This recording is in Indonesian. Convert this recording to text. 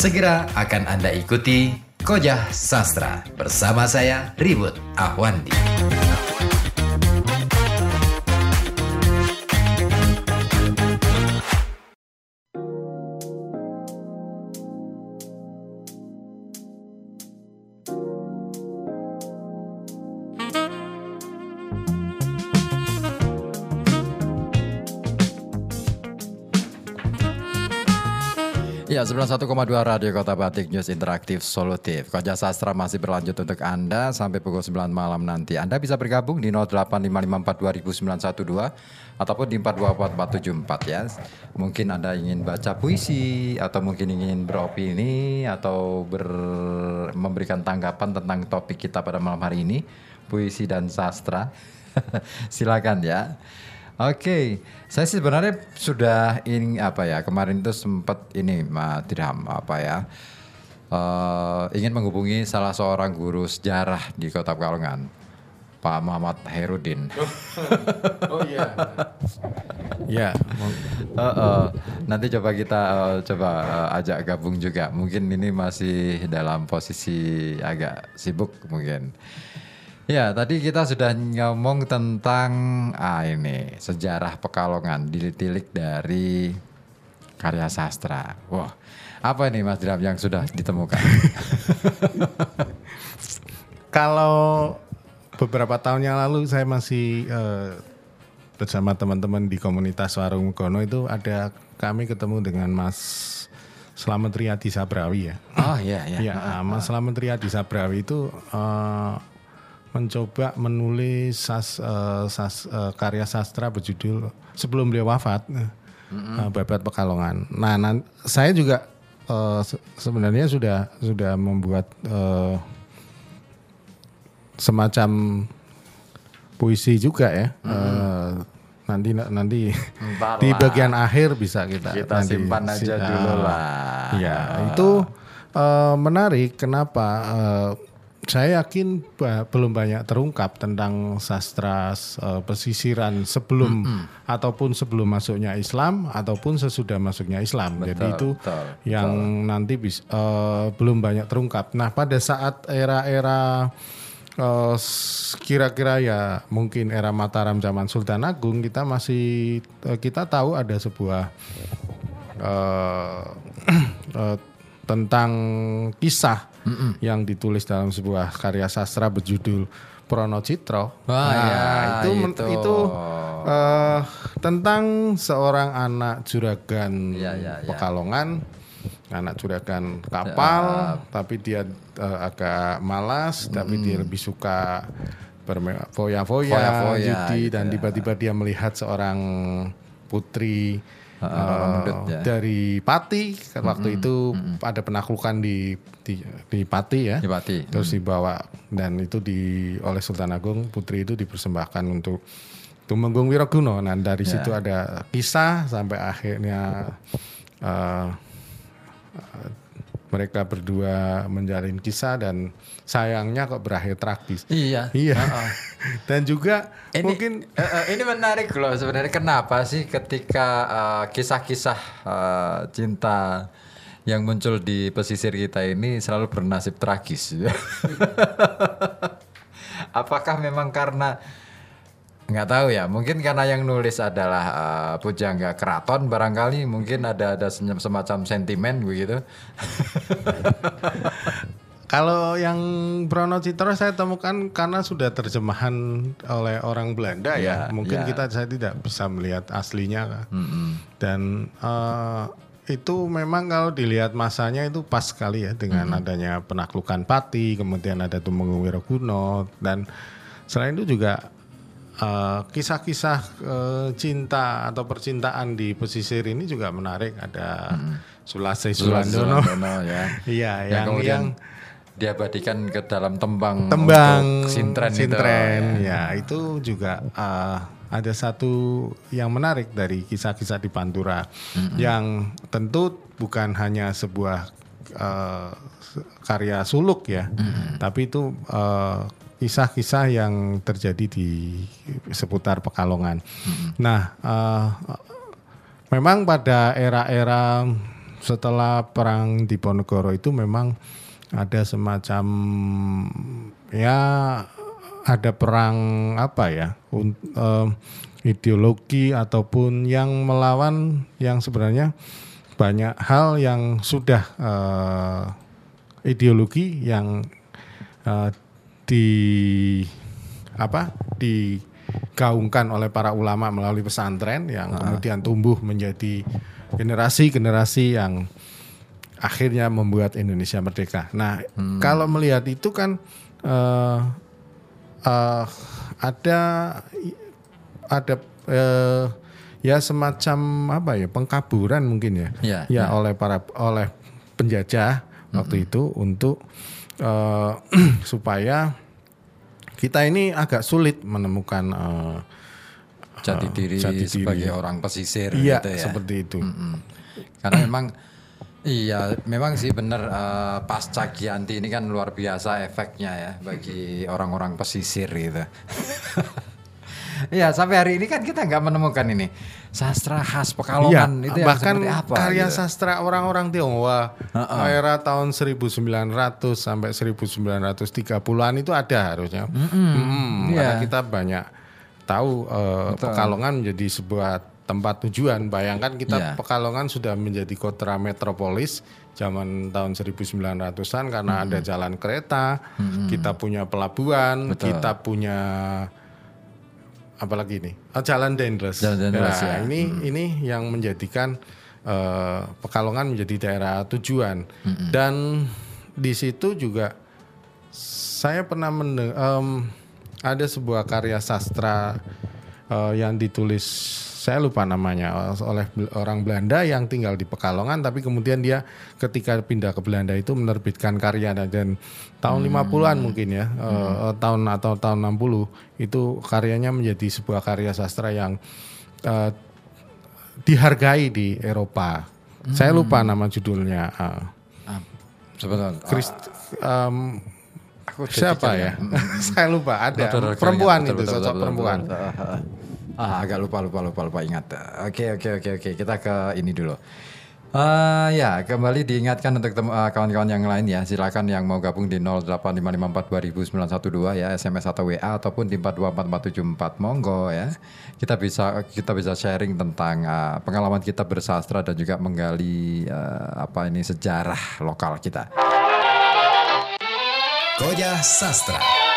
Segera akan Anda ikuti Kojah Sastra bersama saya Ribut Ahwandi. Ya, 91,2 Radio Kota Batik News Interaktif Solutif. Koja Sastra masih berlanjut untuk Anda sampai pukul 9 malam nanti. Anda bisa bergabung di 0855420912 ataupun di 424474 ya. Mungkin Anda ingin baca puisi atau mungkin ingin beropini atau ber memberikan tanggapan tentang topik kita pada malam hari ini, puisi dan sastra. Silakan ya. Oke, saya sih sebenarnya sudah ini apa ya kemarin itu sempat ini Mas Dirham apa ya eh, ingin menghubungi salah seorang guru sejarah di Kota Pekalongan, Pak Muhammad Herudin. Oh iya. ya, Eh, eh, nanti coba kita eh, coba eh, ajak gabung juga. Mungkin ini masih dalam posisi agak sibuk mungkin. Ya, tadi kita sudah ngomong tentang ah ini sejarah Pekalongan ditilik dari karya sastra. Wah, apa ini Mas Dram yang sudah ditemukan? kalau beberapa tahun yang lalu saya masih eh, bersama teman-teman di komunitas Warung Gono itu ada kami ketemu dengan Mas Slamet Riyadi Sabrawi ya. oh iya iya. Ya, Mas Slamet Riyadi Sabrawi itu eh, mencoba menulis sas, eh, sas- eh, karya sastra berjudul sebelum beliau wafat, eh, Babat Pekalongan. Nah, nan- saya juga eh, se- sebenarnya sudah sudah membuat eh, semacam puisi juga ya. Eh, nanti nanti Ntar di bagian akhir bisa kita Kita nanti simpan aja si- dulu ah, lah. Ya, itu eh, menarik. Kenapa? Eh, saya yakin ba- belum banyak terungkap tentang sastra eh, pesisiran sebelum ataupun sebelum masuknya Islam ataupun sesudah masuknya Islam. Jadi itu betul, yang nanti bis- eh, belum banyak terungkap. Nah, pada saat era-era s- kira-kira ya mungkin era Mataram zaman Sultan Agung kita masih eh, kita tahu ada sebuah eh, eh, tentang kisah yang ditulis dalam sebuah karya sastra berjudul Pronocitro. Wah, ya, itu men- itu. itu eh, tentang seorang anak juragan Ya, ya, ya. Pekalongan, anak juragan kapal, tapi dia eh, agak malas, tapi dia lebih suka berme- foya-foya, judi, gitu dan ya. tiba-tiba dia melihat seorang putri Uh, ya. dari Pati waktu itu ada penaklukan di di, di Pati ya Di Pati. terus dibawa dan itu di oleh Sultan Agung putri itu dipersembahkan untuk Tumenggung Wiraguna nah dari Ya. situ ada kisah sampai akhirnya eh, mereka berdua menjalin kisah dan sayangnya kok berakhir tragis Iya. iya dan juga Ini, mungkin eh, eh, ini menarik loh sebenarnya kenapa sih ketika eh, kisah-kisah eh, cinta yang muncul di pesisir kita ini selalu bernasib tragis. Apakah memang karena nggak tahu ya, mungkin karena yang nulis adalah eh, pujangga keraton barangkali mungkin ada ada semacam sentimen begitu. Kalau yang Brono Citro saya temukan karena sudah terjemahan oleh orang Belanda ya. Ya, Mungkin ya. kita saya tidak bisa melihat aslinya. Mm-mm. Dan eh, itu memang kalau dilihat masanya itu pas sekali ya dengan adanya penaklukan Pati, kemudian ada Tumenggung Wiraguna dan selain itu juga eh, kisah-kisah eh, cinta atau percintaan di pesisir ini juga menarik. Ada Sulase Sulandono. Ya. Iya, yang, yang kemudian yang diabadikan ke dalam tembang tembang untuk sintren, itu, sintren, ya. ya itu juga uh, ada satu yang menarik dari kisah-kisah di Pantura yang tentu bukan hanya sebuah uh, karya suluk ya. Tapi itu uh, kisah-kisah yang terjadi di seputar Pekalongan. Nah uh, memang pada era-era setelah perang Diponegoro itu memang ada semacam ya ada perang apa ya em, ideologi ataupun yang melawan yang sebenarnya banyak hal yang sudah eh, ideologi yang eh, di apa digaungkan oleh para ulama melalui pesantren yang kemudian tumbuh menjadi generasi-generasi yang akhirnya membuat Indonesia merdeka. Nah, kalau melihat itu kan eh, eh, ada ada eh, ya semacam apa ya pengkaburan mungkin ya, Ya, ya oleh para oleh penjajah waktu itu untuk eh, supaya kita ini agak sulit menemukan eh, Jati diri jati diri. sebagai orang pesisir iya gitu ya. seperti itu. Mm. Karena memang iya memang sih benar eh, pasca Gianti ini kan luar biasa efeknya ya bagi orang-orang pesisir gitu. Iya sampai hari ini kan kita nggak menemukan ini sastra khas Pekalongan itu yang Iya, bahkan apa karya gitu. sastra orang-orang Tionghoa era tahun 1900 sampai 1930-an itu ada harusnya. Mm, Karena Iya. kita banyak tahu eh, Pekalongan menjadi sebuah tempat tujuan. Bayangkan kita Iya. Pekalongan sudah menjadi kota metropolis zaman tahun 1900-an karena ada jalan kereta, kita punya pelabuhan, kita punya apalagi ini Ah, jalan Dendles. Jalan Dendles, Nah, ya. ini ini yang menjadikan eh, Pekalongan menjadi daerah tujuan dan di situ juga saya pernah em, ada sebuah karya sastra eh, yang ditulis saya lupa namanya eh, oleh orang Belanda yang tinggal di Pekalongan tapi kemudian dia ketika pindah ke Belanda itu menerbitkan karya dan, tahun 50-an mungkin ya eh, eh, tahun atau tahun 60 itu karyanya menjadi sebuah karya sastra yang eh, dihargai di Eropa. Saya lupa nama judulnya. Ah, sebentar. Christ- em, Aku udah siapa pikir ya? Saya lupa ada Betul, betul, perempuan itu betul, sosok betul, perempuan. betul, betul. Ah, agak lupa lupa lupa lupa ingat. Oke oke oke oke kita ke ini dulu. Eh ya kembali diingatkan untuk eh, kawan-kawan yang lain ya silakan yang mau gabung di 08554 ya SMS atau WA ataupun di 424474 monggo ya kita bisa kita bisa sharing tentang eh, pengalaman kita bersastra dan juga menggali eh, apa ini sejarah lokal kita. Goya Sastra.